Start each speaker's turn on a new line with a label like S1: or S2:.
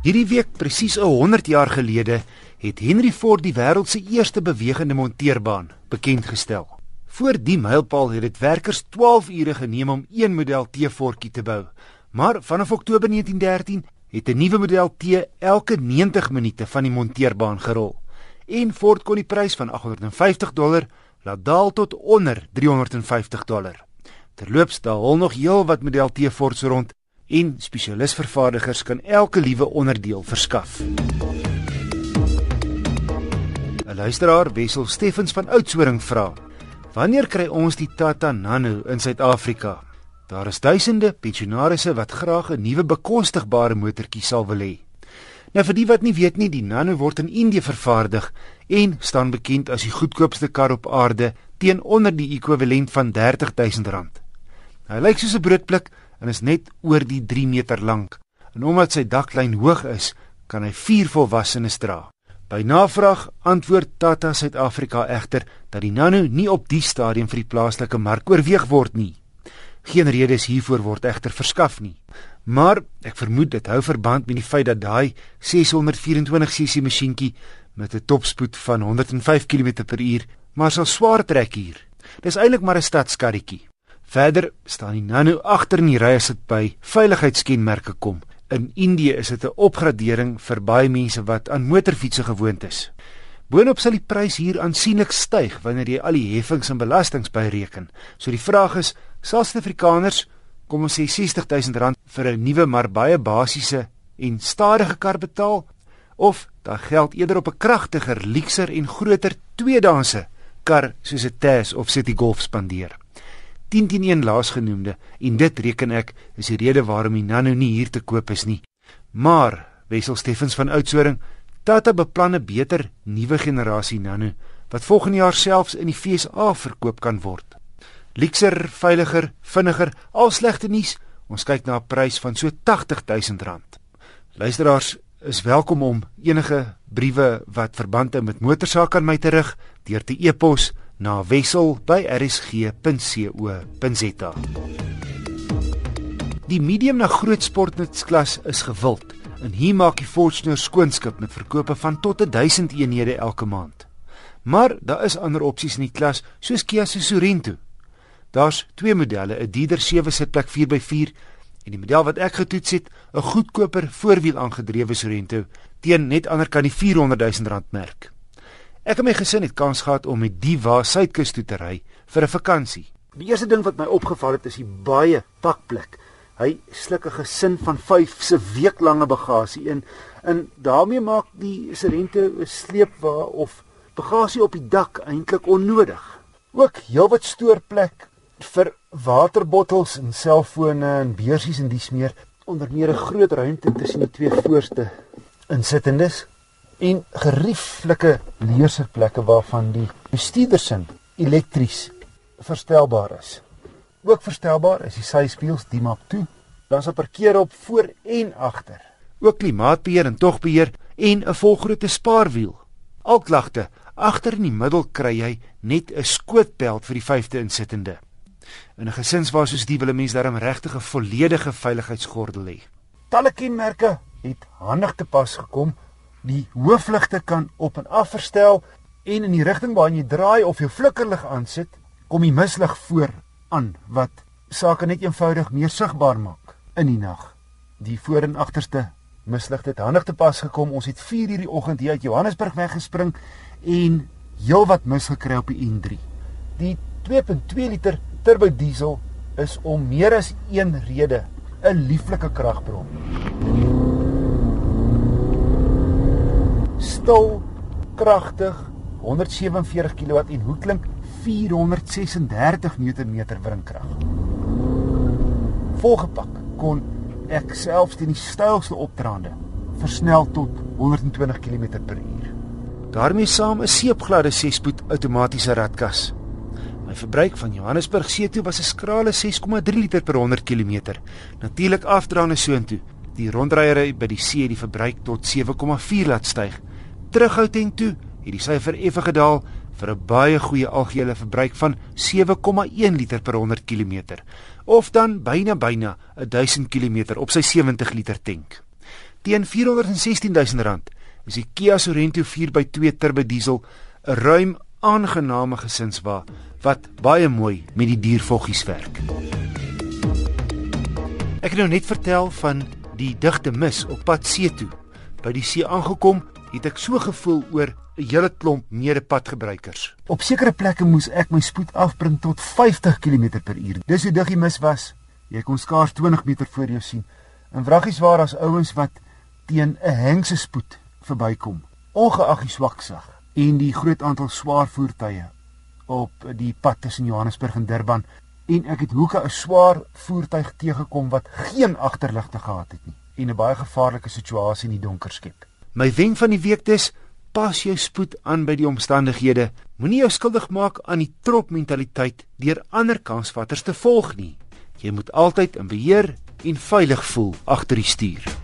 S1: Hierdie week presies 100 jaar gelede het Henry Ford die wêreld se eerste bewegende monteerbaan bekend gestel. Voor die mylpaal het dit werkers 12 ure geneem om een model T-Fordjie te bou. Maar vanaf Oktober 1913 het 'n nuwe model T elke 90 minute van die monteerbaan gerol. En Ford kon die prys van 850 dollar laat daal tot onder 350 dollar. Terloops, daar hol nog heel wat model T-Fords rond en spesialisvervaardigers kan elke liewe onderdeel verskaf. 'n Luisteraar, Wessel Steffens van Oudtshoorn vra: "Wanneer kry ons die Tata Nano in Suid-Afrika?" Daar is duisende pensionaarsse wat graag 'n nuwe bekostigbare motortjie sal wil hê. Nou vir die wat nie weet nie, die Nano word in Indië vervaardig en staan bekend as die goedkoopste kar op aarde teen onder die ekwivalent van R30000. Hy lyk soos 'n broodblik en is net oor die 3 meter lank. En omdat sy daklyn hoog is, kan hy vier volwassenes dra. By navraag antwoord Tata Suid-Afrika egter dat die Nano nie op die stadium vir die plaaslike mark oorweeg word nie. Geen redes hiervoor word egter verskaf nie. Maar ek vermoed dit hou verband met die feit dat daai 624 cc masjienkie met 'n topspoed van 105 km/h maar sal swaar trek hier. Dis eintlik maar 'n stadskarretjie. Verder staan die Nano agter in die ry as dit by veiligheidskenmerke kom. In Indië is dit 'n opgradering vir baie mense wat aan motorfietsse gewoond is. Boonop sal die prys hier aansienlik styg wanneer jy al die heffings en belastings byreken. So die vraag is, sal Suid-Afrikaners kom ons sê R60000 vir 'n nuwe maar baie basiese en stadige kar betaal of dan geld eerder op 'n kragtiger, luukser en groter tweedaanse kar soos 'n Taz of City Golf spandeer? 10 teen 1 laasgenoemde en dit reken ek is die rede waarom die Nano nie hier te koop is nie. Maar Wessel Steffens van Oudtshoorn, Tata beplan 'n beter nuwe generasie Nano wat volgende jaar selfs in die FSA verkoop kan word. Lixer, veiliger, vinniger, al slegte nuus. Ons kyk na 'n prys van so R80000. Luisteraars is welkom om enige briewe wat verband hou met motorsaak aan my te rig deur te e-pos na wissel@rsg.co.za. Die medium na groot sportnutklas is gewild en hier maak die Fortuner skoonskip met verkope van tot 1000 eenhede elke maand. Maar daar is ander opsies in die klas soos Kia se Sorento. Daar's twee modelle, 'n Dieder 7 sitplek 4x4 en die model wat ek getoets het, 'n goedkoper voorwiel aangedrewe Sorento teen net ander kan die 400 000 rand merk. Ek en my gesin het kans gehad om met die wa suidkus toe te ry vir 'n vakansie. Die eerste ding wat my opgeval het is die baie pakplek. Hy sluk 'n gesin van 5 se weeklange bagasie in en daarmee maak die Sorento 'n sleepwa of bagasie op die dak eintlik onnodig. Ook heelwat stoorplek vir waterbottels en selfone en beursies en dies meer onder meer 'n groot ruimte tussen die twee voorste insittendes en gerieflike leerserplekke waarvan die bestuurdersin elektries verstelbaar is. Ook verstelbaar is die syspieëls die maak toe. Daar's 'n parkeer op voor en agter. Ook klimaatbeheer en togbeheer en 'n volgrootte spaarwiel. Al klagte, agter in die middel kry jy net 'n skootbelt vir die vyfde insittende. In 'n gesinswa soos die wil 'n mens darm regtig 'n volledige veiligheidsgordel hê. Talle kenmerke het handig te pas gekom Die hoofligte kan op en af verstel en in die rigting waarna jy draai of jou flikkerlig aansit, kom die mislig voor aan wat sake net eenvoudig meer sigbaar maak in die nag. Die voor en agterste mislig het handig te pas gekom. Ons het 4 hierdie oggend hier uit Johannesburg weggespring en heelwat mis gekry op die N3. Die 2.2 liter turbo diesel is om meer as een rede 'n lieflike kragbron stil, kragtig, 147 kW en hoe klink 436 Nm wringkrag. Volgepak kon ek selfs teen die styilste opdraande versnel tot 120 km/h. daarmee saam 'n seepgladde 6-spoed outomatiese ratkas. My verbruik van Johannesburg see toe was 'n skrale 6,3 liter per 100 km. Natuurlik afdraande soontoe. Die rondryery by die see het die verbruik tot 7,4 laat styg terughou teen toe, het die syfer effe gedaal vir 'n baie goeie algehele verbruik van 7,1 liter per 100 km of dan byna byna 1000 km op sy 70 liter tank. Teen R416000 is die Kia Sorento 4x2 turbo diesel 'n ruim aangename gesinswa wat baie mooi met die diervoggies werk. Ek het nou net vertel van die digte mis op pad see toe. By die see aangekom, het ek so gevoel oor 'n hele klomp medepadgebruikers. Op sekere plekke moes ek my spoed afbring tot 50 km/h. Dis hoe dig die mis was. Jy kon skaars 20 meter voor jou sien. En vraggies waar as ouens wat teen 'n hengse spoed verbykom, ongeag die swak sag en die groot aantal swaar voertuie op die pad tussen Johannesburg en Durban en ek het hoeke 'n swaar voertuig teëgekom wat geen agterligte gehad het nie en 'n baie gevaarlike situasie in die donker skep. My wenk van die week is pas jou spoed aan by die omstandighede. Moenie jou skuldig maak aan die trop mentaliteit deur ander kansvatters te volg nie. Jy moet altyd in beheer en veilig voel agter die stuur.